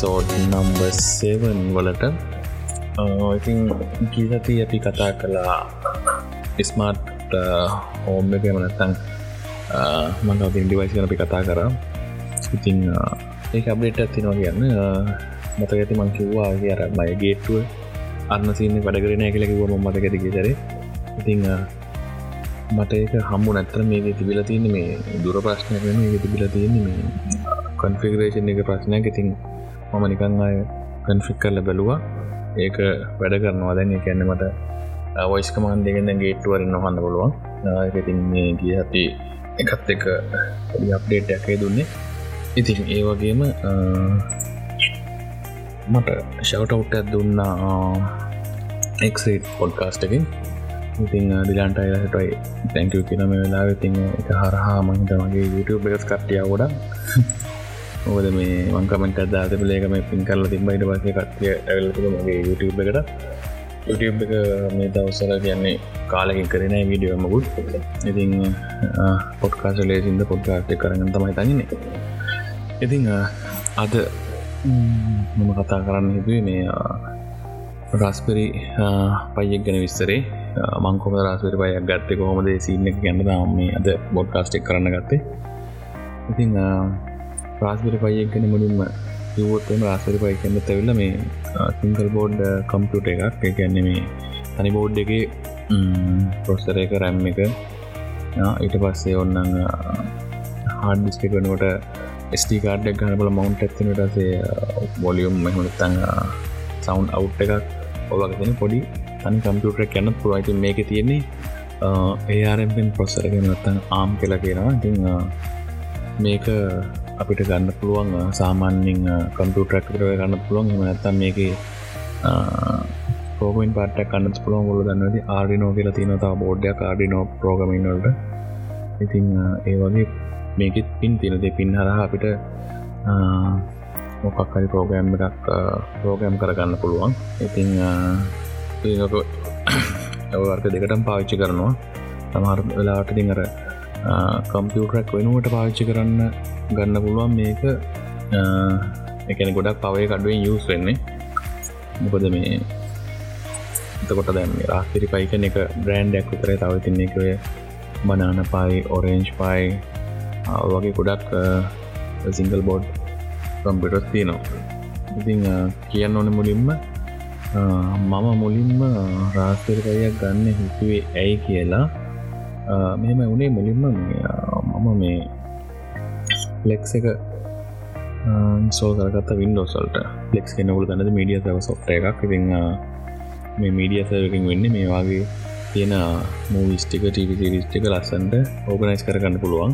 පිකුම් කළ පිළිගන්නවා episode number සේවන් වලට ඉතින් ගීසති අපි කතා කලා ස්මාර්ට් හෝම් එක මනත්තං මඟ ඉන්ඩිවයිසින අපි කතා කරා. ඉතින් ඒ අප්ඩේට ඇතිනවා කියන්න මත ඇති මං කිව්වා අර මය ගේට්ටුව අන්න සින්න වැඩකරන කියලකිව මතකැතිකි සරේ. ඉතිං මට ඒක හම්බු නැත්තර මේක තිබිල තියන්න මේ දුර ප්‍රශ්නය වෙන ඒ තිබිල තියන්නේ මේ කොන්ෆිගරේෂන් එක ප්‍රශ්නයක්. ඉතින් මම නිකං අය කන්ෆික් කරල බැලුවා. ඒක වැඩ කරනවා. දැන් එකන්න මට වයිස් කමන් දෙගෙන ගේට්ුවරන්න හන්න පුළුවන්. ඉතින් මේ ගිය ඇති එකත් එක අප්ඩේට් එකේ දුන්නේ ඉතින් ඒ වගේම මට ෂවටවට් ඇත් දුන්නා එක්ට පොඩ්කාස්ටකින් ඉතින් දිලාන්ට අයටයි තැංක කියන මේ වෙලා ඉතින් එක හරහා මහිත මගේ YouTube එකස් කට්ටිය ගොඩ ඕද මේ මංකමෙන්ට අදාත පලේක මේ පින් කරල තිබයිට පසේ කට්ටිය ඇල්ලතුක මගේ YouTube එකට. YouTube එක මේ දවසල කියන්නේ කාලකින් කරන වීඩියෝමකුත් ඉතින් පොට්කාස ලේසින්ද පොඩ්කාස්ට් කරන්න තමයි තන්නේ ඉතිං අද මම කතා කරන්න හිතුවේ මේ රස්පරි පයියක් ගැන විස්තරේ. මංකොම රස්පරි පයක් ගත්තේ? කොහොමද සින්න එක ගැන්න මේ අද බොඩ්කාස්ටෙක් කරන්න ගත්තේ. ඉතිං රාස්පිරි පයියක් ගැන මුලින්ම කිවොත්තම රාසරි පයි කැන්න තැවිල්ල මේ සිංකල් බෝඩ් කම්පියුට එකක්. එකන්නේ මේ තනි බෝඩ් එක පොස්සර එක රැම් එක. ඊට පස්සේ ඔන්නං හාඩිස්ක කනකොට ස්ටිකාඩක් ගනබල මවන්් ඇතිනටසේ බොලියුම් මෙහුතන් සවන්් අව් එකක් ඔවගතින පොඩි තනි කම්පියුටර කැනත් පුරයිති මේක තියෙන්නේ ඒආරෙන්ෙන් පොස්සරගෙන නත්තන් ආම් කියලා කියනවා. ඉතිං මේක අපිට ගන්න පුළුවන් සාමාන්‍යින් කම්පියුටරක් කර ගන්න පුළුවන්. එම නැත්තම් මේක පෝගමෙන් පාට කන්න පුළුවන්. ගොල දන්නද ආඩිනෝ කියලා තියනතාව බෝඩ්ඩයක් කාඩිනෝ ප්‍රෝගමින්වලට ඉතිං ඒ වගේ මේකෙත් පින් තිනද පින් හරහ අපිට මොකක්කරි ප්‍රෝගෑම් එකක් ප්‍රෝගෑම් කරගන්න පුළුවන්. ඉතිං ඔවර්ක දෙකටම් පාවිච්චි කරනවා. තමර වෙලාට තිඟර කම්පියුටරක් වෙනුවට පාවිච්චි කරන්න ගන්න පුළුවන් මේක. එකන ගොඩක් පවය කඩුවෙන් යස් වෙන්නේ. මොකද මේ එතකොට දැම රාස්තිරි පයිකන එක බ්‍රන්ඩ්ඩක් විතරයි තවතින්නේ එකය බනාන පයි ඔරෙන්ජ් පයි වගේ ගොඩක් සිංගල් බෝඩ් කම්පිටස් තියනවා. ඉතිං කියන්න ඕන මුලින්ම මම මුලින්ම රාස්තරකයක් ගන්න හිතුවේ ඇයි කියලා. මෙම වුණේ මුලින්ම මම මේ ලෙක්ස එක සෝ කරගත වින්ඩෝසල්ට ලෙක්ස් කෙනකුල තනද මීඩිය සව සොට්ට එකක්. ඉති මේ මීඩිය සවකින් වෙන්න මේ වගේ තියෙන මූවිස්ටික ටිවිසිරිස්ටික ලස්සන්ට ඕගනයිස් කරගන්න පුළුවන්.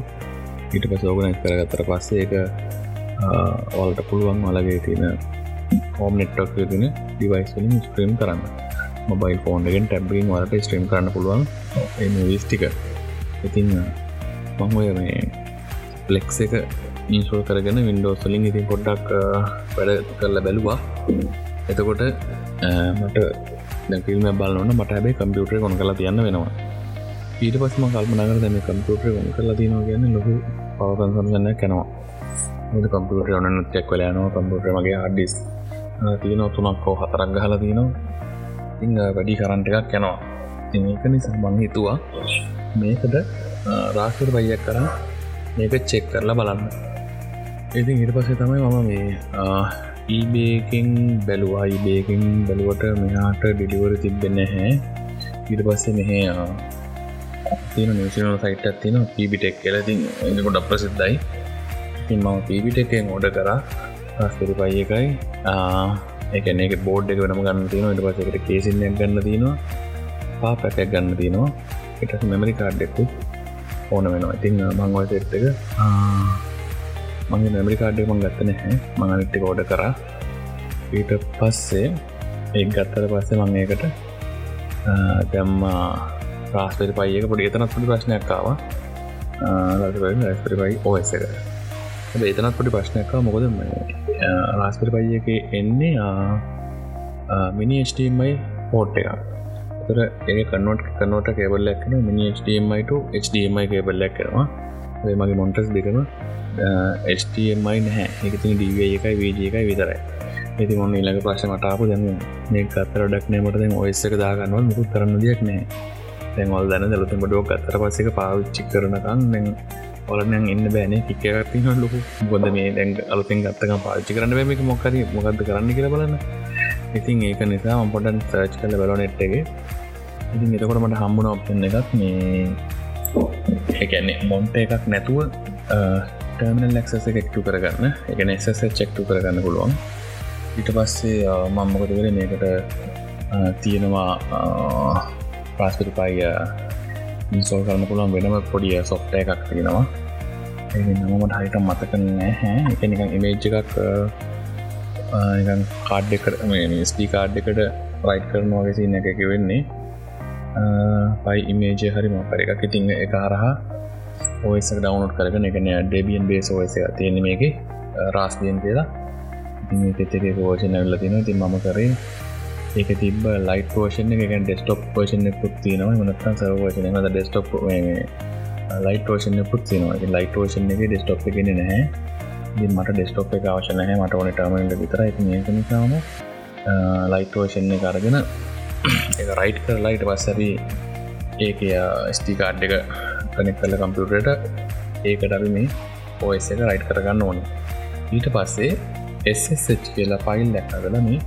ඊට පස ඕගනයිස් කරගත්තර පස්සේ එක ඔල්ට පුළුවන් මලගේ තියෙන හෝම් නෙට්ටක් තින ඩිවයිස්ලින් ස්ට්‍රීම් කරන්න. මොබයිල් ෆෝන්ගෙන් ටැබ්බින් වලට ස්ට්‍රීම් කරන්න පුළුවන්. විස්ටික ඉතින් මංඔය මේ පලෙක්ස එක ඉන්සෝල් කරගෙන වින්ඩෝස්ලින් ඉතින් පොඩ්ඩක් වැඩ කරල බැලුවා. එතකොට මට දැකිල්ම බලන්න මට හැබේ කම්පියුටර් කොන කලා තියන්න වෙනවා. ඊට පස්ම කල්පනගර දැම කම්පියුටර් කොන කරලා තියනවා ගැන්න ලොකු පවකන්සම්ගන්න කැනවා කම්පියුටර ඔන්න ටෙක් වලයනවා කම්පියුටර මගේ හඩිස් තියන තුනක් හෝ හතරක් ගහල තියනවා. ඉං වැඩි කරන්ට එකක් යනවා. ඒක නිසා මං හිතුවා මේකට රාස්කර බයියක් කරා. මේක චෙක් කරලා බලන්න. ඉතින් ඉට පසේ තමයි මම මේ ඊබේකින් බැලුවා. ඉබේකින් බැලුවට මෙහාට ඩිලිවර තිබෙන්න හැ ඉට පස්සේ මෙහ තින නිසිනල සයිටත් තින පිබිටෙක් කියලතින් එකොට අප්‍රසිද්ධයි ඉතින් මම පිබිට එකෙන් ඕඩ කරා. රස්පිරි පයි එකයි. එකන එක බෝඩ් එක වෙනම ගන්න තින ඉට පසකට කේසින්නයක් ගන්න තියෙනවා. පා පැකයක් ගන්න තියෙනවා. එට මෙමරි කාඩ්ඩෙක්කු ඕන වෙනවා. ඉතිං මංවය සෙට්ක මගේ නැමරිකාඩ්ඩ මං ගත්ත නැහැ. මඟනිට්ටි කෝඩ කරා. ඊට පස්සේ එක් ගත්තර පස්සේ මං ඒකට දැම්මා රාස්පරි පයික පොඩි එතනත් පොඩි ප්‍රශ්නයක්කාව රස්පරිපයි ඕස එක එතනත් පොඩි ප්‍රශ්නයක්කා මොකද රාස්පරි පයියක එන්නේ මිනි ස්ටීම්මයි පෝට් එක තර ඒ කන්නොට කනෝට කේබල්ලක්න මිනි HDMIට HDMI කේබල්ලක් කරවා මගේ මොන්ටස් දෙකම HTMI නැහැ. එකතින් DV එකයි වජ එකයි විතරයි. ඇති මොන්න ඉලක ප්‍රශ් මටාපු දැම මේ අත්තර ඩක් නෑමට දැන් ඔස්සක දාගන්නවා. මුකුත් කරන්න දෙයක් නෑ තැන්වල් දැන දලතින් බඩුවක් අත්තර පස්සක පාවිච්චි කරනකන්න දැන් ඔලනන් ඉන්න බෑනේ පික්කගත්තින ලොකු. ගොද මේ දැන් අලුතින් ගත්තක පාච්චි කරන්න බැමික මොකර මොකක්ද කරන්න කියල බලන්න. ඉතින් ඒක නිසා පොඩන් සර්ච් කල බල නෙට්ටගේ ඉතින් එතකොට මට හම්බුණ ඔප්ෂන් එකක් මේ එකන්නේ මොන්ට එකක් නැතුව ටර්මිනල් ලක්සස එකක්ටු කරගන්න. එක එසස චෙක්ටු කරගන්න පුළුවන්. ඊට පස්සේ මංමකතවර මේකට තියෙනවා පාස්පිරිපයි ඉන්සෝල් කරන්න පුළුවන් වෙනම පොඩිය සොෆ්ට එකක් තියෙනවා. නමට හරිට මතකන හැ එක නිකන් ඉමේජ් එකක් කාඩ් එකට ස්ටී කාඩ් එකට රයිට් කරනවා ගෙසි එක වෙන්නේ. පයි ඉමේජය හරි මොකර එකක්. ඉතිං එක හරහා ඔයස ඩවනෝඩ් කරන එකන ඩෙබියන් බේස් ඔයස තියෙන මේක. රාස්දියන් කියලා. තෙතක පෝෂණ ල තින ති මම කරේ ඒක තිබ ලයිට පෝෂන එක. ඩෙස්ටොප් පෝෂණ පුත් තියනවා. මනත්තන් සර්වෝෂන ද ඩෙස්ටොප් ලයිට ෝෂන පුත් තිනවා ලයිට ෝෂන එක ඩෙස්ටොප් එකෙන නැහැ. මට ඩෙස්ටොප් එක අවශනහ මට ඕන ටර්මට විතර ඒක නිසාම ලයිට ෝෂණ කරගෙන එක රයිට් කර ලයිට පස්සරි ඒක ස්ටිකාඩ් එක කනෙක් කල කම්පියුටට ඒකට අපි මේ පෝස් එක රයිට් කරගන්න ඕන. ඊට පස්සේ SSH කියලා ෆයිල් දැක්කගල මේ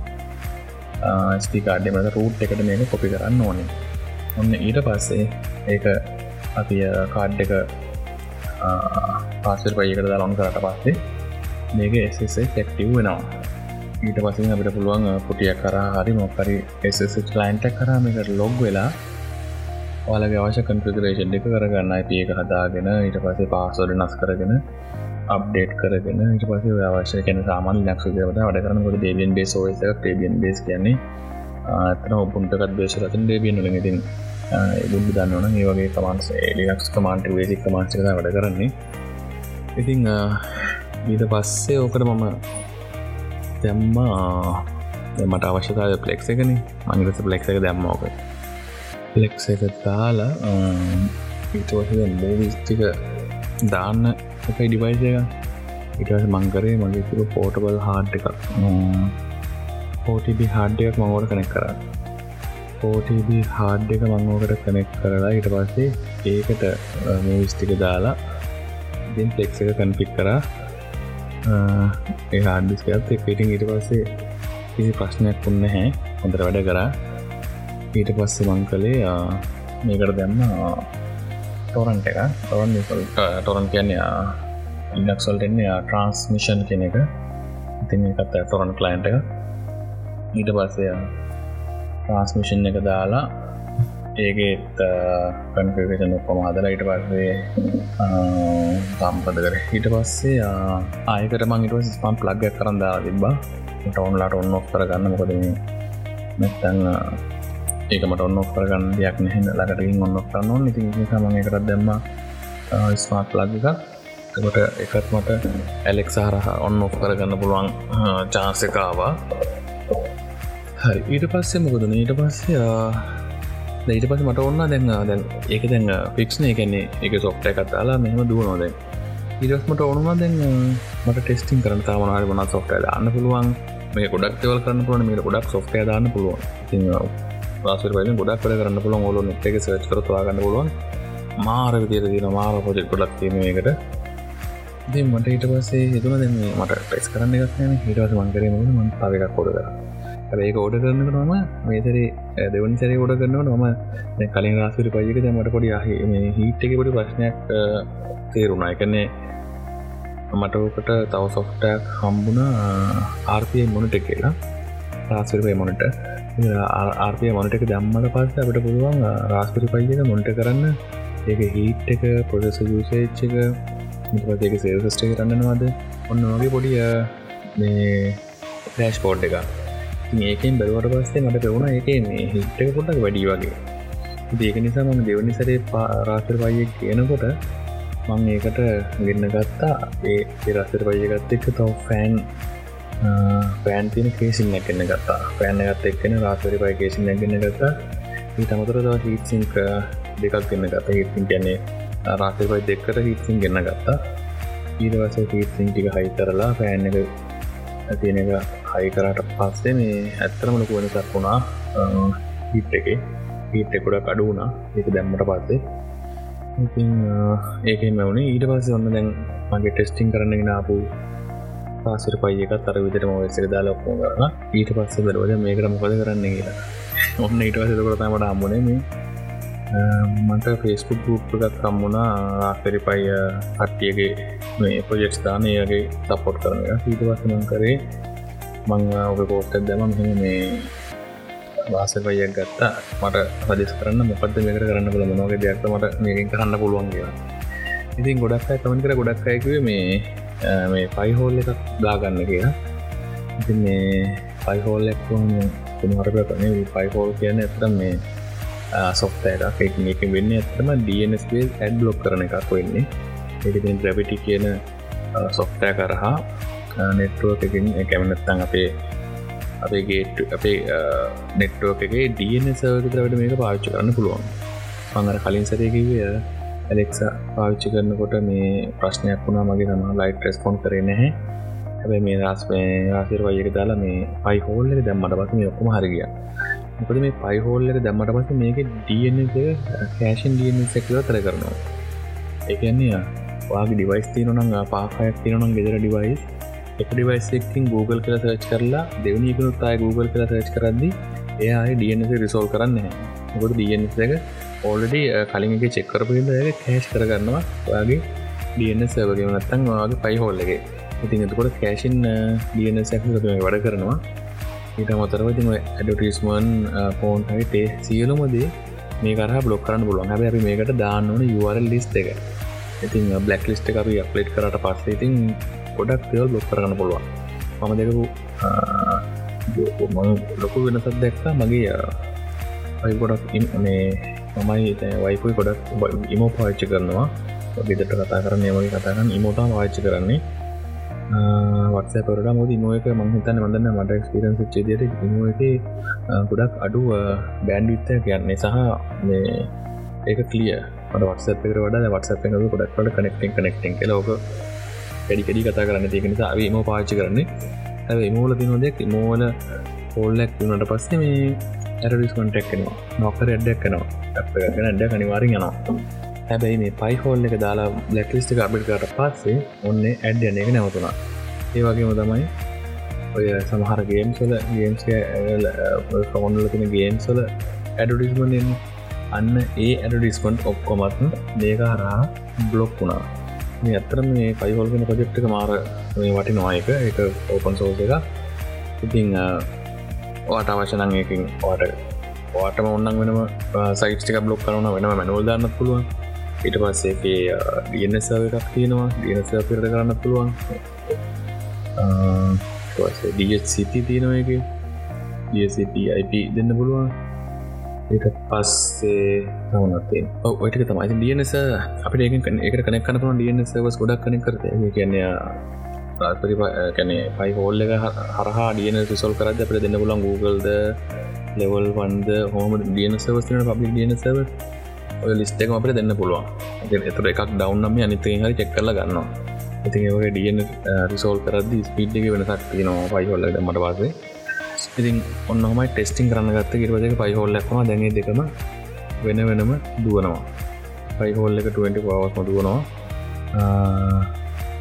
ස්ටිකාඩ්ඩ මත රූට් එකට මේක කොපි කරන්න ඕනේ. ඔන්න ඊට පස්සේ ඒක අපි කාඩ් එක පාසල් පයිකට දලොන් කරට පස්සේ මේක SSH ක්ටව් වෙනවා ඊට පසින් අපිට පුළුවන් පුටිය කරා හරි මොකරි ලයින්ට කරාමකට ලොග් වෙලා ඔලගේ අවශ්‍ය කන්ෆිගරේෂන් එක කරගන්න අයිප එක හදාගෙන ඊට පසේ පාසෝඩ නස් කරගෙන අප්ඩේට් කරගෙන ඊට පස අවශ්‍ය කැන සාමාන ලක්ෂ දවට වැඩ කරන කොට ඩේබියන් බේ ෝස ටේබියන් බේස් කියන්නේ ඇතන ඔපුන්ටකත් බේශ රතින් ඩේබියන් ලඟතින් බුදු දන්නවන ඒ වගේ කමන්ස් ලිනක්ස් කමාන්ට වේසික් කමාන්චක වැඩ කරන්නේ ඉතිං ඊට පස්සේ ඕකට මම දැම්මා. මට අවශ්‍යතාව පලෙක් එකන. මංගලස පලෙක් එක දැම්මෝක පලෙක් එක තාලා ඉටවස මූවිස්ටික දාන්න එකයි ඩිවයිස එක. ඉටස මංකරේ මගේ තුර පෝටබල් හාඩ් එකක්. පෝටබි හාඩ් එකක් මංගෝට කනෙක් කර. පෝටබ හාඩ් එක මංගෝකට කනෙක් කරලා ඉට පස්සේ ඒකට මූවිස්ටික දාලා ඉතින් පලෙක් එක කන්පික් කරා. ඒ හාඩිස්කත් පිටිං ඊට පස්සේ කිසි ප්‍රශ්නයක් උන්න හැ හොඳර වැඩ කරා. ඊට පස්සේ මං කළේ මේකට දැම්ම ටොරන්ට එක ටොරන් ටොරන් කියන්නේ ඉන්නක්සල්ටෙන්නේ ට්‍රන්ස්මිෂන් කෙන එක. ඉතින් එකත් ටොරන් කලයින්ට එක. ඊට පස්සේ ට්‍රන්ස්මිෂන් එක දාලා ඒකෙත් කන්ෆිකෂන් ඔක්කොම හදලා ඊට පස්සේ සම්පද කර හිට පස්සේ ආයකට මංගට ස්පම් ප්ලග්ග කරන්න දා තිබා ටවන්ලාට ඔන්න ඔක් කරගන්න. මොකද මෙතන්න ඒකමට ඔන්න ඔක් කරගන්න දෙයක් නැහ. ලකටකින් ඔන්න කරන්න ඕන. ඉති සමඟ කරත් දෙම ස්මාර්ට් ලග්ග කොට එකත් මට ඇලෙක් සහරහ ඔන්න ඔක් කරගන්න පුළුවන් චාන්සකාවා හරි. ඊට පස්සේ මොකදන ඊට පස්සේ ඊට පස මට ඔන්න දැන් දැන් ඒක දැන් ෆික්ෂන එකන්නේ එක සොප්ට එකත්තාලා මෙහම දුව නොද ඉරස්මට ඕනුවා දැන් මට ටෙස්ටිං කරන තාමනහරි වන සොෆ්ට දාන්න පුළුවන්. මේ ගොඩක් තවල් කරන්න පුලන මේ ගොඩක් සොෆ්ට දාන්න පුළුවන්. වාසර පල ගොඩක් කර කරන්න පුළුවන්. ඔලු නෙට් එක සච් කරතුවාගන්න පුළුවන්. මාර විදිර දින මාර පොජෙක් ගොඩක් තිීමකට ද මට ඊට පස්සේ හිතුන දෙ මට ටෙස් කරන්න එකක්න හිටවස මංකරීම මන් පාවකක් කොඩ කර. ඒක ඕඩ කරන්නට මම මේතරේ දෙවනි සැරේ ෝඩ කරන්නට මම කලින් රාසුරි පජක මට පොඩි හිට්ක පොඩි ප්‍රශ්නයක් තේරුණා. එකන්නේ මටකට තව සොෆ්ටක් හම්බුණ ආර්පය මොනට කියලා. රාස්පරිපය මොනට ආර්පය මොනටක දම්මට පස්ස අපට පුළුවන් රාස්පරි පයික මොන්ට කරන්න. ඒක හිට් එක පොසෙස යුසේච්චක මිපතක සේල්ස්ටේ කරන්නනවාද ඔන්න වගේ පොඩිය මේ ෆලෑෂ් පෝඩ් එක මේකෙන් බැලවට පස්සේ මට පෙවුණ එක මේ හිට්ක පොටක් වැඩි වගේ. දේක නිසා මම දෙවනි සරේ පාරාසර පය කියනකොට මං ඒකට ගන්න ගත්තා. ඒ රස්සර පයගත්ත එක තව ෆෑන් පෑන්තින කේසින් නැකන්න ගත්තා. පෑන්න ගත්ත එක්කන රාසරි පය කේසින් නැගන්න ගත්තා. ඒ තමතර තව හිත්සිංක දෙකක් ගන්න ගත හිත්සින් කියන්නේ රාසරි පයි දෙකට හිත්සින් ගන්න ගත්තා. ඊරවස පිසින් ටික හයි කරලා පෑන් එක තියෙන එක හයි කරට පස්සේ මේ ඇත්තරම ලොකු වෙනසක් වුණා. හිට් එක. හිට් එකොඩ කඩු වුණා. ඒක දැම්මට පස්සේ. ඉතින් ඒක මවුණේ ඊට පස්සේ ඔන්න දැන් මගේ ටෙස්ටිං කරන්න ගෙනාපු පාසර පයි එකත් අර විදිට මවසක දාලා ඔක්කෝ කරලා ඊට පස්සේ දරෝද මේකට මොකද කරන්න කියලා. ඔන්න ඊට පස්ස කරතමට අම්මුණේ මේ මට ෆේස්බුක් ගුප්පගත් කම්මුණා රාස්තරි පයි කට්ටියගේ මේ පොජෙක්ස් දානයගේ සපොට් කරන ඊට පස්සමන් කරේ මං ඔක පෝස්ටක් දැම මෙ මේ වාසකයක් ගත්තා. මට පදිස් කරන්න මොකද මේකට කරන්න පුළ මොනගේ දෙයක්ත මට මේකින් කරන්න පුළුවන් කියලා. ඉතින් ගොඩක් අයි කමන් කර ගොඩක් අයකුවේ මේ මේ පයිහෝල් එකක් දාගන්න කියලා. ඉති මේ පයිහෝල් එක්ම තුමහරප කන පයිහෝල් කියන ඇතම් මේ සොෆ්ට එකක්. එක වෙන්න ඇත්තම DNSේ ඇඩ් බ්ලොක් කරන එකක් වෙන්නේ. එතින් ග්‍රැබිටි කියන uh, සොෆ්ටෑ කරහා uh, නෙට්ුවකින් කැමනත්තන් අපේ අපේ ගේට අපේ නෙට්ුවකගේ DN සර්විතරට මේක පාච්චි කරන්න පුළුවන්. පඟර කලින් සරයකිවය ඇලෙක්ස පාවිච්චි කරනකොට මේ ප්‍රශ්නයක් වුණා මගේ තම ලයිට් රෙස්පොන්් කරේ නැහැ. හැබැ මේ රස් මේ රාසිර වයක දාලා මේ පයි හෝල්ල දැම්මට පස මේ ඔක්කම හරිගිය මොකද මේ පයිහෝල්ලක දැම්මට පස මේක DN කෑෂන් DN සැකව තර කරනවා. එකන්නේ වාගේ ඩිවයිස් තියනනම් පාකයක් තියනම් ගෙදර ඩිවයිස් එක ඩිවයිස්කින් Google කළ සර්ච් කරලා දෙවනිකුණුත් අය Google කළ සර්ච් කරද්දි එයාය DNS රිසෝල් කරන්න මොකද DNS එක ඕල්ඩඩි කලින්ගේ චෙක්කරපුද කෑශ් කරගන්නවා වගේ DNS වගේ නත්තන් වගේ පයිහෝල්ලගේ ඉතින් එතකොට කෑෂන් DNS වැඩ කරනවා. ඊට මොතරවති ඇඩටිස්මන් පෝන්් හයිටේ සියලුමදේ මේ කර බ්ලොක් කරන්න පුළුවන්. හැබ අපි මේකට දාන්න ඕන URL ලිස්ට එක. ඉතින් බ්ලක් ලිස්ට එක අපි අප්ලේට් කරට පස්සේ ඉතින් ගොඩක් තෙල් බ්ලොක් කරන්න පුළුවන්. මම දෙකපු ලොකු වෙනසත් දැක්තා මගේ අයි ගොඩක් මේ මමයි වයිපුයි ගොඩක් ඉමෝ පාච්චි කරනවා. ගෙදට කතා කරන්න මගේ කතාගන්න ඉමෝතා පාච්චි කරන්නේ. වත්ස පරට මොද ඉමෝක මංහිතන්න වදන්න මට ක්ස්පිරන්ස් චේදයට ඉමෝ එක ගොඩක් අඩුව බෑන්ඩ විත්ත කියන්නේ සහ මේ ඒක කලිය මට වත්සපක වඩ වත්සප ක ගොඩක්ට කනෙක්ටෙන් කනෙක්ටෙන් ලෝක වැඩිකඩි කතා කරන්න තියක නිසා ම පාච්චි කරන්නේ. ඇ මෝල තිනොදෙක් මෝල පෝල්ලැක් වනට පස්සේ මේ ඇරඩිස් කොන්ටෙක්නවා නොකර එඩ්ඩක්නවා ඇගෙන ඇඩ කනිවාරි යනවා. හැබැයි මේ පයිහෝල් එක දාලා බ්ලක්ලිස්ට අපිට පස්සේ ඔන්න ඇඩ් යන එක නැවතුනා ඒ වගේම තමයි ඔය සමහර ගේම් සොල ගේම්ස් කවොන්ල තින ගේම්සොල ඇඩඩිස්මන් අන්න ඒ ඇඩඩිස්කොන්ට් ඔක්කොමත් මේක හරහා බ්ලොක් වුණා. මේ අත්තර මේ පයිහොල්ගෙන ප්‍රජෙක්්ක මාර මේ වටි නොයක එක ඕපන් සෝස එක ඉතිං වාට අවශනං එකින් වාට වාටම ඔන්නන් වෙනම සයිස්ටික බ්ලොක් කරන වෙනම මැනුවල් දන්න පුළුවන්. ඊට පස්සේ ඩනසාව එකක් තියෙනවා. ඩනස පිරට කරන්න පුළුවන්. ඩසිති තියෙනව එක ඩසිපයිප දෙන්න පුළුවන්. ඒට පස්සේ තවනත්තේ ඔයිට තමයි. ඩියනස අපට ඒක එක කනෙක් කන පුන ඩියනසවස් ගොඩක් කනෙක් කරත කියන්න රාපරි කැන පයි හෝල්ල එක හරහා ඩියන රිසොල් කරද අපට දෙන්න පුලන් Googleද ලෙවල් වන්ද හෝම ඩියනසවස්න පබි ඩියනසව ඔය ලිස්ටක අපට දෙන්න පුළුවන්. එතුර එකක් ඩවන්නම් අනිතේ හරි චෙක් කරල ගන්නවා. ඉතින් ඒගේ ඩියන රිසෝල් කරද ස්පීඩ් එක වෙනසක් තියෙනවා පයිහොල්ලට මට පාසේ ඉතින් ඔන්නහමයි ටෙස්ටිං කරන්න ගත්ත කිරවදක පයිහොල්ලක්ම දැගේ දෙකම වෙන වෙනම දුවනවා. පයිහෝල් එක 20 පවස්ම දුවනවා.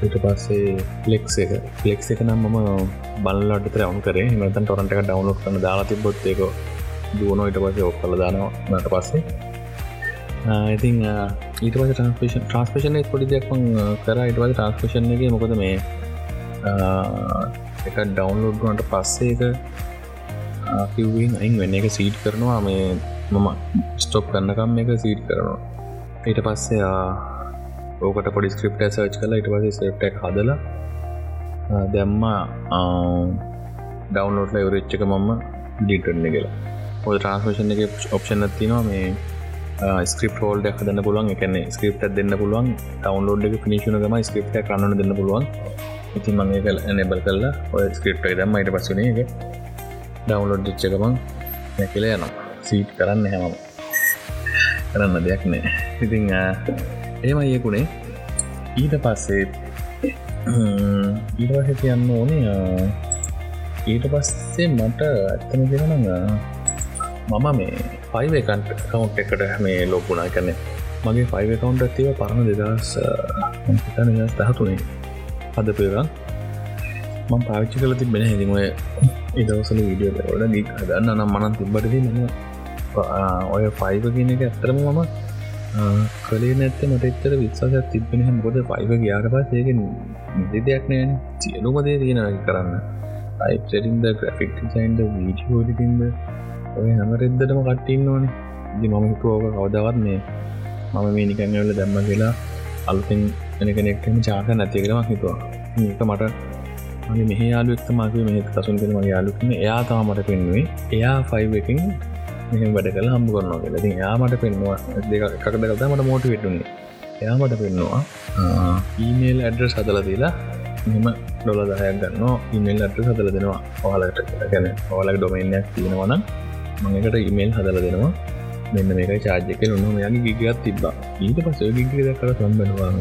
ඊට පස්සේ ලෙක්ස් එක. ලෙක්ස් එක නම් මම බලට රවුන් කරේ. මතන් ටොරන්ට එක ඩවන්ලෝඩ් කන දාලා තිබොත්තේක දුවනෝ ඊට පස්සේ ඔක් කල දානවා. නට පස්සේ ඉතින් ඊට පස ට්‍රන්ස්පේෂන් ට්‍රන්ස්පේෂන පොඩි දෙයක් කර. ඉටවල ට්‍රන්ස්පේෂන් එක මොකද මේ එක ඩවන්ලෝඩ් ගනට පස්සේ එක කිව්වෙන් අයින් වෙන්න එක සීට් කරනවා. මේ මම ස්ටොප් කන්නකම් එක සීට් කරනවා. ඊට පස්සේ ඕකට පොඩි ස්ක්‍රප්ට සර්ච් කලා ඉට පසේ සෙප්ටක් හදලා දැම්මා ඩවන්ලෝඩ්ල ඉවරච්චක මම ඩිටන්න කියලා. හොද ට්‍රන්ස්මේෂන් එක ඔප්ෂන් තිනවා මේ ස්ක්‍රප් හෝල්ඩ හදන්න පුළුවන්. එකන ස්ක්‍රප්ට දෙන්න පුළුවන්. ටවන්ලෝඩ් එක පිනිශුනගම ස්ක්‍රප්ට කරන්න දෙන්න පුළුවන්. ඉතින් මගේ කල නැබල් කල්ලා ඔය ස්ක්‍රප්ට දම්ම. යිට පස්සුනේ එක ඩවන්ලෝඩ් ච්චකමං නැකිල යනවා. සීට් කරන්න හැමම කරන්න දෙයක් නෑ. ඉතිං ඒම ඒකුණේ ඊට පස්සේ ඊට පස කියන්න ඕනේ ඊට පස්සේ මට ඇත්තම කියෙන මම මේ පයිව කන්ට කවුන්් එකට මේ ලෝපුනා කරන මගේ පයිව කවුන්ට ඇතිව පරණ දෙදස් තන දහතුනේ. අද පේරන් මං පාවිච්චි කල තිබෙන හැදිම ඉදවසල වීඩියෝ වල ගී ගන්න නම් මනන් තිබ්බටදී මම ඔය පයිව කියන එක ඇත්තරම මම කලේ නැත්ත මට එච්චර විශ්වාසයක් තිබෙන මොකද පයිව ගයාට පස් ඒක නිදි දෙයක් නෑන සියලුමදේ තියෙන කරන්න. අයිටරින්ද ග්‍රෆික් සයින්ද වීඩියෝඩිටින්ද ඔය හැමරෙද්දටම කට්ටින්න ඕනේ. දි මම හිතුවෝක කවදවත් මේ මම මේ නිකංවල දැම්ම කියලා අලුතින් එන කෙනෙක්ටම චාක නැතිකරම හිතුවා. ඒක මට මගේ මෙහ යාලුක්ත මගේ මෙහ කසුන් කළ මගේ යාලුක්න එයා තාමට පෙන්වේ එයා ෆයිව එකින් මෙහම වැඩ කළ හම්බ කරනවා කියලා. යාමට පෙන්වා දෙක එකකද කතා මට මෝට වෙටුන්නේ එයාමට පෙන්නවා ඊමේල් ඇඩ්‍රස් හදල දීලා මෙම ඩොල දහයක් ගන්න ඉමල් අට හදල දෙනවා ඔහලට ගැන ඔලක් ඩොමයින්යක් තියෙනවන මඟකට ඉමේල් හදල දෙනවා. මෙන්න මේක චාර්ජක නොන මෙයාගේ ගිගත් තිබ්බා. ඊට පස ගිග කර සම්බනවා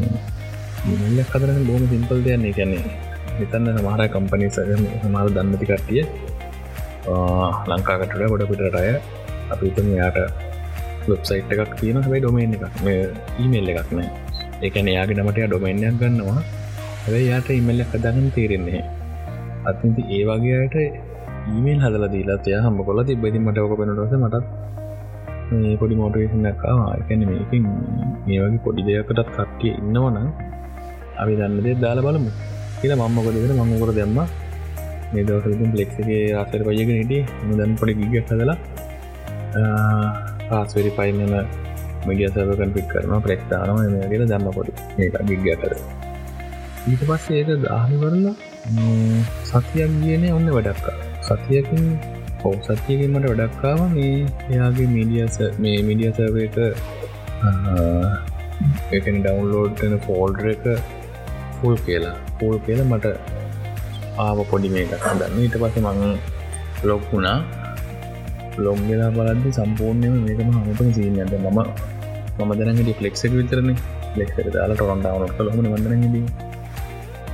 ඉමල්ල කදරන බෝම සිම්පල් දෙයන්නේ කැන්නේ හිතන්න සමහර කම්පනි සමාර දන්නති කට්ටිය. ලංකාකටට ගොඩ පිටටය අපිතම යාට වෙබ්සයිට් එකක් තියෙන හැයි ඩොමේන් එකක්. මේ ඊමේල් එකක් නෑ. එකන යාගේ නමට ඩොමේන්යක් ගන්නවා. හැබයි යාට ඉමල්ල කදන්න තේරෙන්නේ අත්ති ඒ වගේයට ඊමේල් හදල දීලා තිය හම කොල තිබෙති මට ඕක පෙනටස මටත් මේ පොඩි මෝටේෂනක්කා ආයකැන මේකින් මේ වගේ පොඩි දෙයකටත් කට්ටිය ඉන්නවන අපි දන්න දේ දාලා බලමු. කියලා මම්මකොදෙන මංගොර දෙම්ම? මේ දවසතින් පලෙක්ගේ ආසර පයගෙන හිටිය. මුදන් පොඩි ගිග හදලා පාස්වරි පයිමම මඩිය සවකන් පික් කරන ප්‍රෙක් දානම මේගෙන දම්ම පොඩි. ඒක ගිග්ග කර ඊට පස්සේ ඒක දාහිවරලා සතියක් කියන ඔන්න වැඩක්කා සතියකින් හෝ සතියකින්මට වැඩක්කාව මේ එයාගේ මීඩියස මේ මිඩිය සර්ව එක එකන ඩවන්ලෝඩ්න ෆෝල්ඩ එක ෆුල් කියලා. ෆුල් කියල මට ආව පොඩි මේක දන්න ඊට පස මං ලොක් වුණා. ලොම් වෙලා බලද්දි සම්පූර්ණයම මේකම හමතම සීනද මම මම දැනට ෆලෙක්ක් විතරන. ලෙක්ට දාලා ටොරන්ටාවනට ලොම වදරදී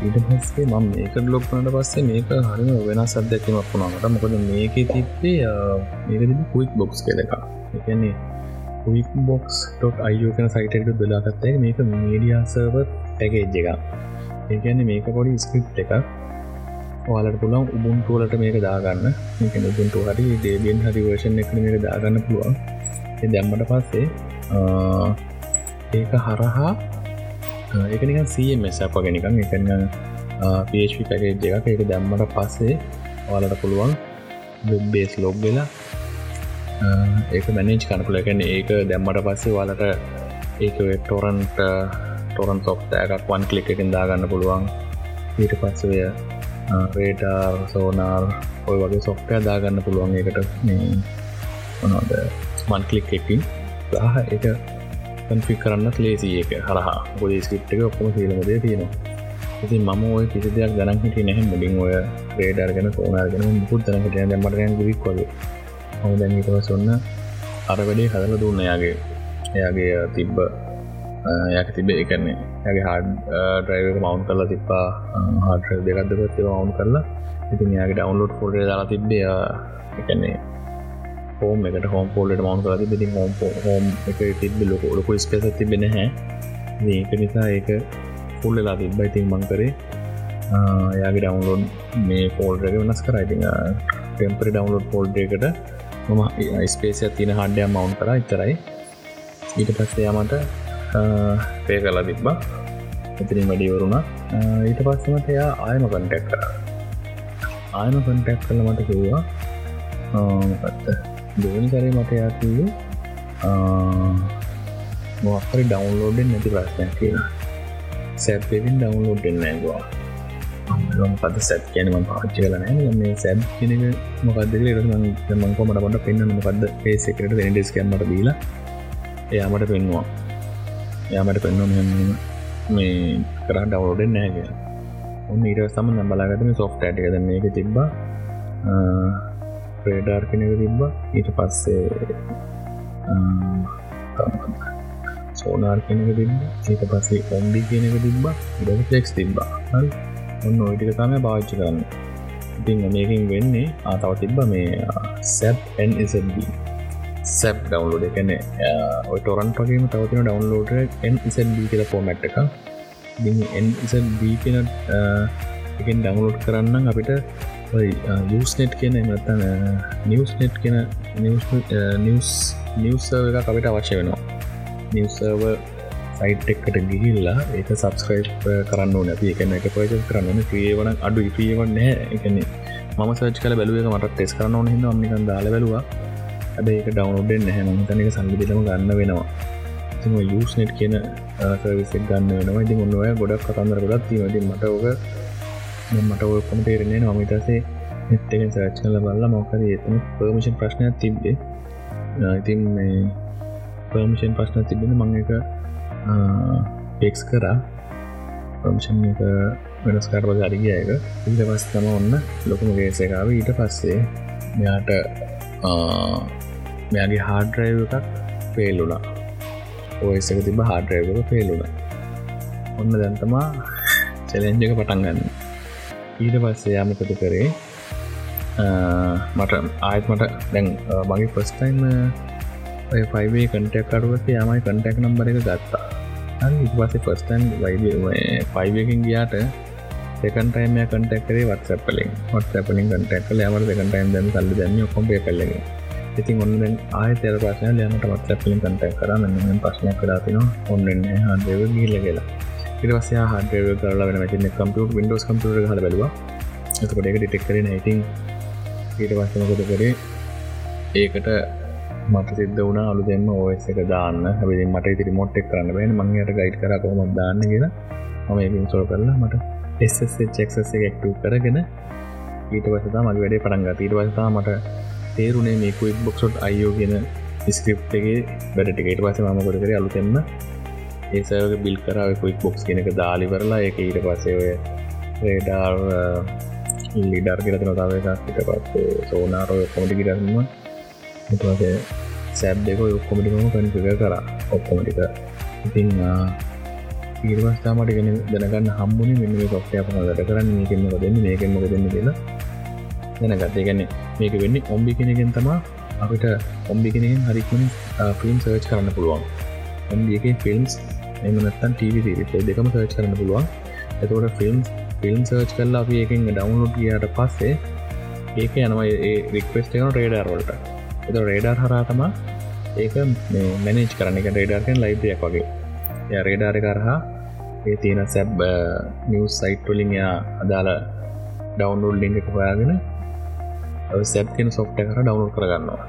ඊට පස්සේ මම මේක බ්ලොක්නට පස්සේ මේක හරිම වෙන සද්‍යැකීමක් වුණාමට මොකද මේක තිබ්බේ මේකති කුයික් බොක්ස් කෙල එක එකන්නේ කුයික් බොක්ස් ටොක් අයෝකන සයිටට දලාගත්තය මේක මීඩියාසර්ව පැකේජ් එක ඒකන්න මේක පොඩි ස්ක්‍රිප් එකක්. ඔයාලට පුළන් උබුන්ටුවලට මේක දාගන්න. මේක උබුන්ටු හරි දේබෙන් හරි වර්ෂන් එක මේක දාගන්න පුළුවන්. දැම්මට පස්සේ ඒක හරහා ඒක නිකන් සමස් අප ගෙනකම් එකන්න පේෂි පැකේජ් එකක්. ඒක දැම්මට පස්සේ ඔයාලට පුළුවන් බේස් ලොබ් වෙලා ඒක මැනේජ් කනපුල එකන ඒක දැම්මට පස්සේ වාලට ඒක ටොරන්ට ටොරන් සොෆ්ටෑකක් වන් කලික් එකින් දාගන්න පුළුවන්. ඊට පස්සවය රේටර් සෝනාර් ඔය වගේ සොෆ්ටය දාගන්න පුළුවන් එකට මේ මොනොද මන් කලික් එකින් සහ එක කන්ෆි කරන්න ලේසි එක හරහා. බොඩි ස්කිප් එක ඔක්කොම සීලමදේ තියෙනවා. ඉතින් මම ඔය කිසි දෙයක් ගනන් හිට නැහ. මුලින් ඔය රේඩර් ගැන සෝනාර්ගෙන මුකුත් දන හිටිය දැමටගන් ගික් වගේ. හොම දැන්හිතව සොන්න අර වැඩේ හදල දුන්න. යාගේ එයාගේ තිබ්බ යක තිබේ එකන්නේ ඇගේ හඩ ඩ්‍රයිව මවන්් කරලා තිප්පා හඩ දෙකක්දපත්ව මවුන් කරලා ඉතින් යාගේ ඩවන්ලෝඩ් ෆෝල්ඩ දාලා තිබ්බේ එකන්නේ හෝම එකට හෝම් පෝල්ට මවන්් කරති බිති හෝම් හෝම් එක තිබ ලොක ලොක ස්පේස තිබෙන හැ ඒක නිසා ඒක පුල්ලලා තිබ්බයි තින් මං කරේ යාගේ ඩවන්ලෝඩ් මේ පෝල්ඩක වෙනස් කරයිති ටෙම්පරි ඩවන්ලෝඩ් පෝල්ඩ එකට මම ස්පේසිය තින හඩ්ඩය මවන්් කර ඉතරයි ඊට පස්සේ යමට පේ කලා තිබ්බා. එතිරින් වැඩිවරුණා ඊට පස්සමට එයා ආයම කන්ටෙක් කර. ආයම කන්ටෙක් කල මට කිව්වා මොකත්ත දෙවනි කරේ මට යාකිව මොක්කරි ඩවන්ලෝඩෙන් නැති ප්‍රශ්නයක් කිය සැප්පෙන් ඩවන්ලෝඩ් එන්නගවා පද සැත් කියන ම පාච්චි කලන මේ සැබ් කෙනක මොකක්දක මංකෝ මට පොට පෙන්න්න මොකක්ද ඒසකට ඩෙස් කමට දීල? එයාමට පෙන්වා යාමට පෙන්වා මේ කර ඩවලෝඩෙන් නෑග ඔන්න ඊට සම බලාගතම සොෆ්ට ඇටකද මේක තිබ්බා ප්‍රේඩාර් කෙනක තිබ්බ. ඊට පස්සේ සෝනාර් කෙනක තිබ ඒක පස්සේ ඔම්ඩි කියනක තිබ්බ. ඉඩ ෆලෙක්ස් තිබ්බා. හරි. ඔන්න ඔයිටික තම භාච්චි කරන්න. ඉතිං මේකින් වෙන්නේ ආතාව තිබ්බ මේ සැප් එන්SB සැප් ඩවන්ලෝඩ එකන ඔය ටොරන් පගේම තවතින ඩවන්ලෝඩ එන්SB කියල ෆෝමට් එක එන්SB කියන එකෙන් ඩවන්ලෝඩ් කරන්න අපිට යස්නෙට් කියන එමත්තන නිවස්නෙට් කියන නිවස් නිවස් එක අපිට අවශ්‍ය වෙනවා. නිවසර්ව සයිට් එක්කට ගිහිල්ලා ඒක සබස්ක්‍රයිප් කරන්න නැති එකන එක පච කරන්න ්‍රියවන අඩු ඉපියවන් නෑ එකන්නේ මම සච් කල බැලුව මට ටෙස් කරන්න ඕන හිද අම්මිකන් දාල බැලවා. ඇබ ඒක ඩවන්ෝඩෙන් නැහැ මතනක සල්ලිදිලම ගන්න වෙනවා. යස්නෙට් කියන සවිසක් ගන්න වෙනවා. ඉති ඔන්නවය ගොඩක් කතන්දර ගොඩක් තිීමති මට ඕක මට ඔයකොම තේරෙන්නේ නොමිතසේ එත්තෙන් සච් කල බල්ල මොකද එතම පර්මිෂන් ප්‍රශ්නයක් තිබ්බේ. ඉතින් මේ පර්මිෂන් ප්‍රශ්න තිබෙන මං එක පෙක්ස් කරා. පර්මිෂන් එක වෙනස්කාට පස අඩිගිය එක ඉට පස් තම ඔන්න ලොකුම ගේසකාව ඊට පස්සේ මෙයාට මෙයාගේ හාඩරයිව එකක් පේල්ලුනා ඔයසක තිබ හාඩරයිවක පේලුණ ඔන්න දැන්තමා චලෙන්ජක පටන් ගන්න. ඊට පස්සේ යාමකතු කරේ? මට ආයත් මට දැන් මගේ ෆස්ටයිම ඔය පයිවේ කටක් කරුවක යමයි කටක් නම්බර එක ගත්තා. ඉපසේ ෆස්ටන් වයි පයිවකින් ගියාට සකන්ටයිම කටක්කරේ වත්සපලින් වත්සපලින් කටක් යමර සකටයිම් දැම සල්ල දැම කොම්පය කල්ලග ඉතින් ඔන්න ආය තෙර පසය යමට මත්සපලින් කටක් කර. මෙම පශ්නයක් කඩාතින ඔන්නන්න හදව ගිල්ල කියලා. ඉරවසය හඩව කරලා වෙන මතින කම්පියට විඩෝස් කම්පියර හල බලවා. එතකොට එක ඩිටෙක් කරන ඉතින් ඊට වස්සමකොද කරේ? ඒකට මට සිද්ධ වුණ අලු දෙම ඔස් එක දාන්න. හැබි මට ඉතිරි මොට්ටෙක් කරන්න බැන. මංයට ගයිඩ් කර කොහොම දාන්න කියලා. මම ඒකින් සොල් කරලා මට එක්ක් එකක්ට කරගෙන ඊට වසතා මගේ වැඩේ පටන්ග ඊට වසතා මට තේරුණේ මේ කුයික් බොක්සොට් අයෝ කියන ස්ක්‍රප්ගේ බැඩටිකට පස මම කොට කර? අලුතෙම ඒසයක බිල් කරාව කුයික් බොක්ස් කෙනක දාලිවරලා එක ඊට පසය ඔය රේඩාර් ලිඩර් කියරතන තාවක ඊට පස්සේ සෝනාරෝ කොමටි කිරන්න එතුවසේ සැබ් දෙක ඔක්කොමටිකම කනිපික කර. ඔක්කොමටික ඉතිං ඊර්වස්ථාමට ගෙන දැනගන්න හම්බුණ මෙන්න මේ කොක්ටය අප දට කරන්න. මේකෙන්ම දෙන්න මේකෙන්ම දෙන්න කියලා දැනගත්තේ. ගැන මේක වෙන්නේ ඔම්බි කෙනගෙන් තමා අපිට ඔම්බි කෙනෙන් හරිකුණ ෆිල්ම් සර්ච් කරන්න පුළුවන්. ඔම්බියක ෆිල්ම්ස් එමනත්තන් TV දෙකම සර්ච් කරන්න පුළුවන්. එතකොට ෆිල්ම් ෆිල්ම් සර්ච් කරලා අපි ඒකින් ඩවන්ලෝඩ් කියට පස්සේ ඒක යනවා ඒ රික්වස්ට එකන රේඩර්වලට එත රේඩර් හරාතම ඒක මැනේජ් කරන එක රේඩර්කෙන් ලයිබයක් වගේ. ය රේඩාර කරහා ඒ තියෙන සැබ් නිවස් සයිට්වලින් යා අදාල ඩවන්ලෝඩ් ලිංක එක හොයාගෙන සැබ් කියෙන සොෆ්ට කර ඩවන්ලෝඩ් කරගන්නවා.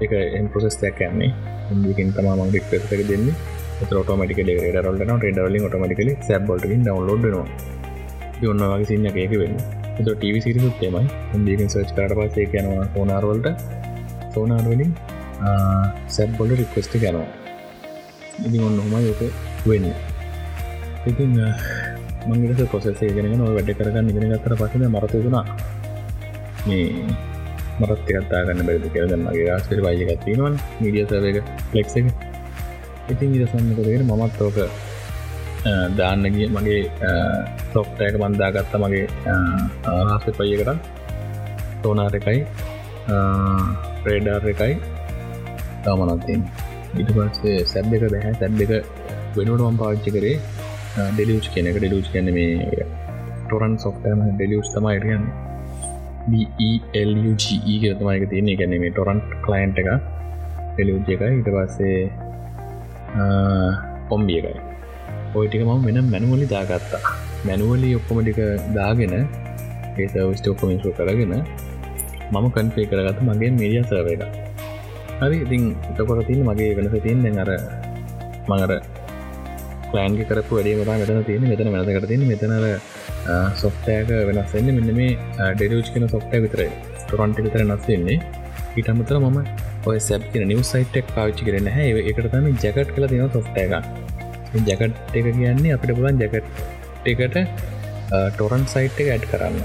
එක එම් ප්‍රසෙස්යක් යන්නේ. ඉදිකින් තම මං රික්වස් එක දෙන්නේ. ටෝමටික රඩරල්න රඩවලින් ොටමටිකල සැබ්බොල්ටකින් ඩවන්ලෝඩ්නවා ඔන්න වගේ සින්න එක වෙන්න. ටව සිරිසුත් තේමයි ඉදිකින් සච් කරට පස්සේ යනවා ඕනාරවල්ට සෝනාර්වලින් සැබ්බොල රික්වස්ට ගැනවා ඉදි ඔන්න හොම යක වෙන්න. ඉතින් මංගට කොසසේ ගෙන නො වැඩ කරගන්න ඉගෙන ගත්තර පසන මරතතුනා මේ මරත් කත්තාගන්න බැරි කරගන්නගේ ආස්පර වයිගත්තිනවල් මීඩිය සවක ලෙක්ස එක ඉතින් ඉරසන්නකරගෙන මමත් ඕක දාන්න ගිය මගේ සොෆ්ටයක බන්දාගත්ත මගේ ආස්ප පයිය කරන්න තෝනාර එකයි රේඩර් එකයි. තාමනත්තින් ඉට පස්සේ සැබ් දෙක බැහැ සැබ් දෙක වෙනුවටම පාච්චි කරේ ඩෙලියස් කෙනෙක ඩෙලස් කැන මේ ටොරන් සොෆ්ටම ඩෙලියස් තමයිටයන් BELUGE කියතමයික තියන්නේ. ගැන මේ ටොරන්් කලයින්් එක ඩෙලියජ් එක ඉට පස්සේ පොම්බිය එකයි. ඔයටික ම වෙන මැනුවලි දාගත්තා. මැනුවලි ඔක්කොමටික දාගෙන ඒ සවිස්ට ඔක්කොමිසු කරගෙන මම කන්පේ කරගත මගේ මීඩිය සර්ව එක හරි ඉතින් එතකොට තින් මගේ වෙනස තියෙන් දැන් අර මඟර ප්ලෑන්ග කරපු වැඩේ මතා මෙතන තියෙන මෙතන වෙනසකට තියන මෙතනර සොෆ්ටෑක වෙනස්සන්න මෙන්න මේ ඩෙලූච් කෙන සොෆ්ටය විතර ටොරන්ටි විතර නස්සෙන්නේ ඊටමතර මම ඔය සැබ් කියෙන නිව සයිටක් පාවිච්චි කරන හැ එකට තම ජැකට් කල තින සොෆ්ටය එක. ජැකට් එක කියන්නේ අපිට පුලන් ජැකට් එකට ටොරන් සයිට් එක ඇඩ් කරන්න.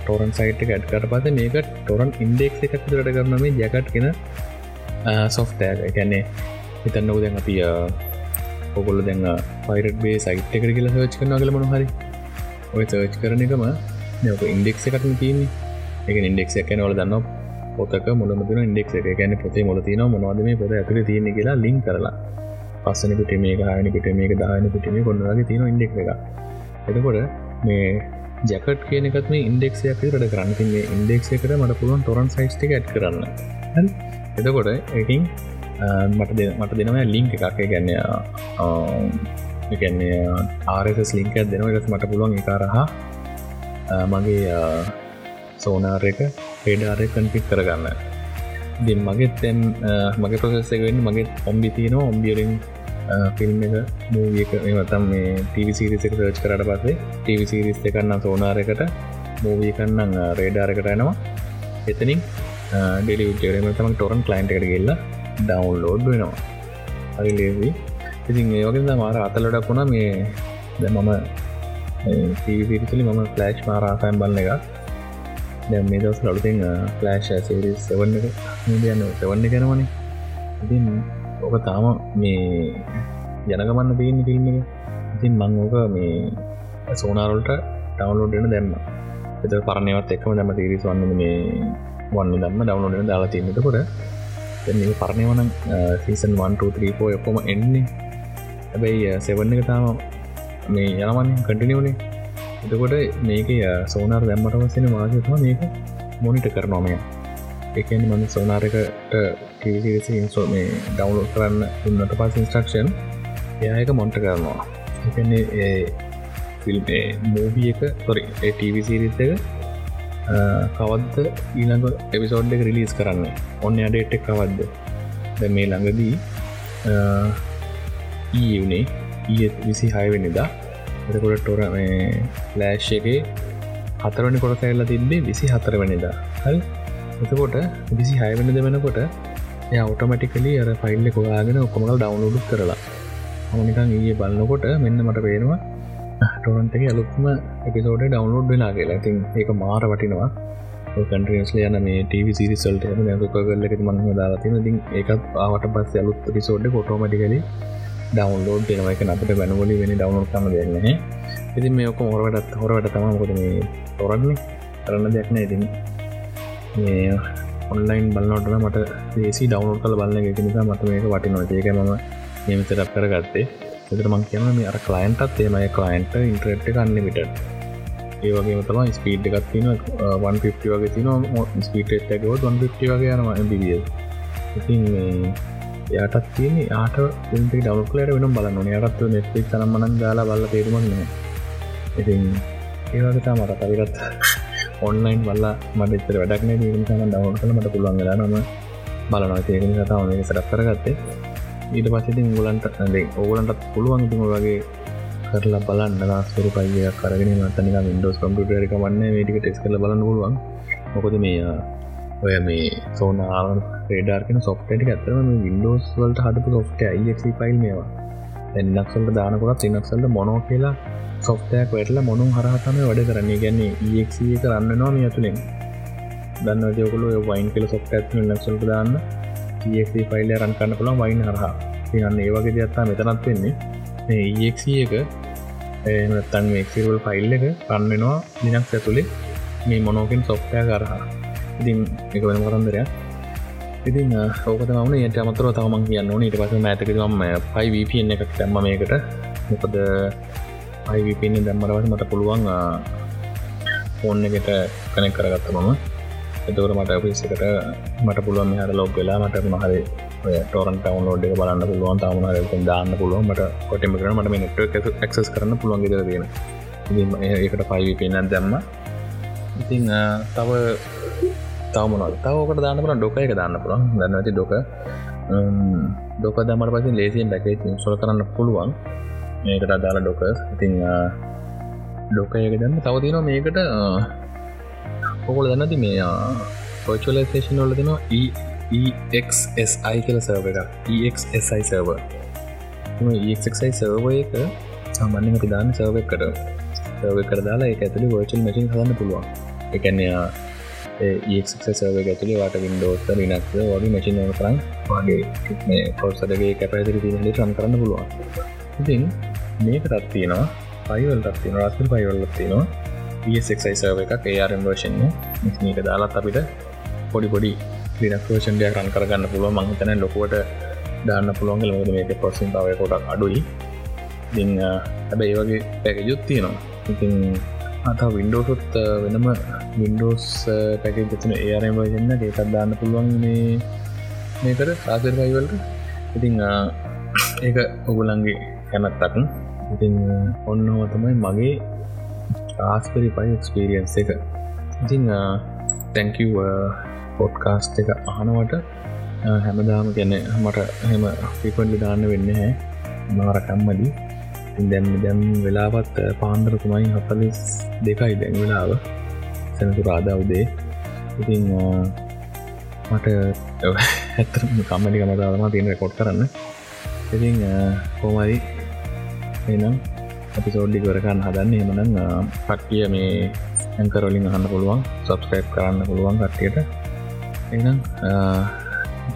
ටොරන් සයිට් ඇඩ් කර පස මේක ටොරන් ඉන්ඩෙක් එකක් දට කරන මේ ජැකට් කෙන සොෆ්ටෑ ගැන්නේ හිතන්න උදැන් අපි ඔකොල්ල දැන් පයිරට බේ සයිට් එකට කියලා සර්ච් කරන කල මනු හරි. ඔය සර්ච් කරන එකම යක ඉන්ඩෙක්ස එකටන තියන්නේ. එක ඉන්ඩෙක්ෂ එක නොල දන්න පොතක මුලමතින ඉන්ඩෙක් එක. ගැන පොතේ මොලතින මොනවද මේ පොත ඇතුර තියෙන කියලා ලින් කරලා. පස්සන පිට මේ හයන පිට මේක දායන පිටම කොන්නගේ තියෙන ඉන්ඩෙක් එක එතකොට මේ ජැකට් කියනකත් මේ ඉන්ඩෙක්ෂයක් රට කරන්නති මේ ඉන්ඩෙක්ෂ එකට මට පුළුවන් ටොරන් සයිස්ටික ඇඩ් කරන්න. එතකොට එකින් මට මට දෙනවා ලිංක එකක්. ගැන්න එකන්නේ ආරස් ලිංක දෙනවා. එකත් මට පුළුවන් එකරහා uh, මගේ uh, සෝනාර එක පේඩාරය කන්පික් කරගන්න. දෙ මගේ තැන් uh, මගේ ප්‍රසෙසකවෙන්න මගේ ඔම්බි තියන ඔම්බියරින් ෆිල්ම් එක මූවියක මතම් මේ ටීවිසිරිස එක සර්ච් කරට පස්සේ ටීවිසිරිස් එකන්න සෝනාරකට මූවී කන්නම් රේඩාරකට එනවා එතනින් ඩෙලි විටරම තම ටොරන් කලයින්ට එකට ගෙල්ලා ඩවන්ලෝඩ් වෙනවා. හරි ලේවී ඉතින් ඒවගේ මාර අතලඩක් වුණා. මේ දැ මම ටීවිසිරිසලි මම ෆලෑෂ් මාරාසයන් බන්න එක දැ මේ දවස් ලොතින් ෆලෑෂ් සේරි සවන්න එක යන්න සවන්න කෙනවනේ ඉතින් ඕක තාම මේ යනගමන්න පේන ෆිල්ම් එක. ඉතින් මං ඕක මේ සෝනාරල්ට ටවන්ලෝඩ්න දැම්ම. එත පරණයවත් එක්ම දැම තිරිස් වන්න මේ වන්න දම්ම ඩවන්ලෝඩන දාලා තින්නතකොට පරණයවන සීසන් 123පෝ එක්කොම එන්නේ. හැබැයි සෙවන්න එක තාම මේ යනවන් කටිනිවනේ එතකොට මේක සෝනාර දැම්මට වස්සෙන වාසතම මේක මොනිට කරනෝමය එකන මම සෝනාරකට ටීවිසි ඉන්සෝ මේ ඩවලෝඩ් කරන්න උන්නට පස් ඉන්ස්ට්‍රක්ෂන් එයායක මොන්ට කරනවා. එකන්නේ ෆිල්ම් මූබිය එක තොරි ටීවිසිරිත එක කවද්ද ඊළඟ එපිසෝඩ් එක රිලිස් කරන්න? ඔන්න අඩේට් එක කවද්ද? ද මේ ළඟදී ඊයුනේ ඊ විසි හයවෙනිදා එතකොට ටොර ලෑශ් එක හතරවනි කොට ඇල්ලා තිබේ විසි හතර වනිදා හල් එතකොට විසි හයවෙන දෙවෙනකොට එය අවටමටිකලි අර ෆයිල්ල කොලාගෙන ඔක්කොමල ඩවන්ලෝඩ් කරලා. හමනිකන් ඒ බලන්නකොට මෙන්න මට පේනවා ටොරන්ටක අලුත්ම එපිසෝඩ ඩවන්ලෝඩ් වෙලා කියලා. ඉතින් ඒක මාර වටිනවා. කන්ට්‍රස්ල යන මේ ටව සිරිසල්ට කොල්ල එක මංහ දාලාතින ඉතින් ඒකත් ආවට පස්ස අලුත් පිසෝඩ් කොටෝමටිකලි ඩවන්ලෝඩ් දෙනව එක අපට බැනවලි වෙනි ඩවන්ලෝඩ් කම දෙන්නේ ඉතින් මේ ඔක මොරවටත් හොරවට තමකොද මේ තොරන්නේ. කරන්න දෙයක්න ඉතින්. ඔන්ලයින් බලන්නොටන මට දේසි ඩවනෝඩ් කල බලන්න එක නිසා මට මේක වටිනවා. ඒක ම නියමතරක් කරගත්තේ. එතර මං කියන මේ අර කලයින්ටත් ඒමයි කලයින්ට ඉන්ට්‍රට් කන්නමිට ඒවගේ තම ස්පීඩ් එකත් තින 150 වගේ තින ස්පීට එකකව 150 වගේ යනවා බිදිය ඉතින් යාටත් තියෙන ආට ඉන්ට ඩවලට වෙන බලන්න යටත් නෙට්ලික් සනම්මනන් ගාලා බල්ල තේරුමන්නේ ඉතින් ඒවගතා මට පරිගත් ඔන්ලයින් බල්ල මටතර වැඩක්න නිසාම ඩවන් කළ මට පුළුවන්ගලා නම බලනවා. තේකන කතාව මේ සටක් කරගත්තේ. ඊට පසිති ගලන්ට ඇදේ ඕගලන්ටත් පුළුවන් ඉතිම වගේ කරලා බලන්න. ලාස්වර පයිය කරගෙන මතනික ඉන්ඩෝස් කම්පියටරක වන්න මේටික ටෙස් කල බලන්න පුළුවන්. මොකොද මේ ඔය මේ සෝන ආරන් පේඩාර්කන සොෆ්ටටි ඇතරම වින්ඩෝස් වලට හදපු සොෆ්ට යික් ෆයිල් මේවා. එන්නක්සල්ට දානකොත් ඉනක්සල්ට මොනෝ කියලා සොෆ්ටයක් වැටල මොනුම් හරහතම වැඩ කරන්නේ. ගැන්නේ ඒක් කරන්න නවා මේ ඇතුළෙන් දන්න ජයකුළු වයින් කියල සොෆ්ට ඇත් ලක්සල්ට දාන්න? ඒක් ෆයිල් රන් කන්න පුළන් වයින් හරහා. තියන්න ඒවගේ දත්තා මෙතනත් වෙන්නේ. ඒක් එක එතන් එක්සිවල් ෆයිල් එක කන්නෙනවා දිනක් ඇතුළේ මේ මොනෝකින් සොෆ්ටය කරහා ඉතින් එක වෙන කරන්දරයක් ඉතින් ඕකත මන යට අමතර තමන් කියන්න ඕන. ඊට පස මෑතකම පයිVPN එකක් තැම්ම මේකට. මොකද අයිවිපන්න දැම්මරවට මට පුළුවන් ෆෝන් එකට කනෙක් කරගත්ත මම. එතකට මට පිස්සකට මට පුළුවන් හර ලෝක් වෙලා මට මහරි ටෝරන් ටවන් ෝඩ් එක බලන්න පුළුවන් තාමන දාන්න පුළුවන්. මට කොටම කරන මට නෙට් ක්සස් කරන්න පුළුවන් ගෙදර තියෙන. ඒකට පයිවිපන්න දැම්ම. ඉතිං තව තවමනල් තවකට දාන්න පුළ ඩොක එක දාන්න පුළන් දන්න ඇති ඩොක. ඩොක දමට පසි ලේසියෙන් ඩැකේ සොල කරන්න පුළුවන්. මේකට අදාලා ඩොකස් ඉතිං ඩොකයක දන්න. තවතින මේකට ඔකොල දන්නති මේ පොචලේෂන් වල දෙනවා EXSI කියල සර්ව එක EXSI සර්ව EXSI සර්ව එක සාමාන්‍යම පිදාන්න සර්ව එකට සර්ව කර දාලා එක ඇතුළි වර්චල් මසින් හදන්න පුළුවන්. එකනයා ඒක්සර්ව ඇතුලේ වාට වින්ඩෝස්ත ලිනක්ද වගේ මචින් කරන්න වගේ පොසටගේ කැපැදිරි තිීමට සම් කරන්න පුළුවන්. ඉතින් මේක තත්තියෙනවා පයිවල් තත්තින රස්පල් පයිවල්ල තියෙනවා. පසක්යි සර්ව එකක් ඒරම් වර්ෂන්ය මේක දාලත් අපිට පොඩි පොඩි ලිනක්ෂන්ඩයක් රන් කරගන්න පුළුව මංහිතන ලොකුවට දාන්න පුළුවන්ගල මොද මේක පොසින් පවය කොටක් අඩුයි. ඉ හැබැ ඒ වගේ පැකජුත් තියෙනවා. ඉතින් අත වින්ඩෝසුත් වෙනම වින්ඩෝස් පැක ගතුන ඒරම වර්ෂන්න ඒකත් දාන්න පුළුවන් මේ මේකට සාසර පයිවල්ට ඉතිං ඒක ඔගුලන්ගේ කැමැත්තක්. ඉතින් uh, ඔන්න තමයි මගේ ආස්පරි පයි එක්ස්පිරියන්ස් එක. ඉතිං තැංකව පොඩ්කාස්ට එක අහනවට uh, හැමදාම ගැන මට හෙම පිපන්ලි දාන්න වෙන්න හැ මාරකම්මදී දැම් දැම් වෙලාවත් uh, පාන්දරතුමයි හතලිස් දෙකයි දැන් වෙලාව. සැනතු රාදාවදේ ඉතිං මට ඇත්තර කම්මලි කමතාවම තියෙන කොට් කරන්න. ඉතිං කෝමරි එනම් අපි සෝඩ්ඩි කරගන්න හදන්න. එමනම් පට්ටිය මේ ඇංකරොලින් අහන්න පුළුවන් සබස්ක්‍රයිප් කරන්න පුළුවන් කට්ටියට. එනම්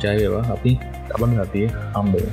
ජයවා අපි තබන ගතිය හම්බේ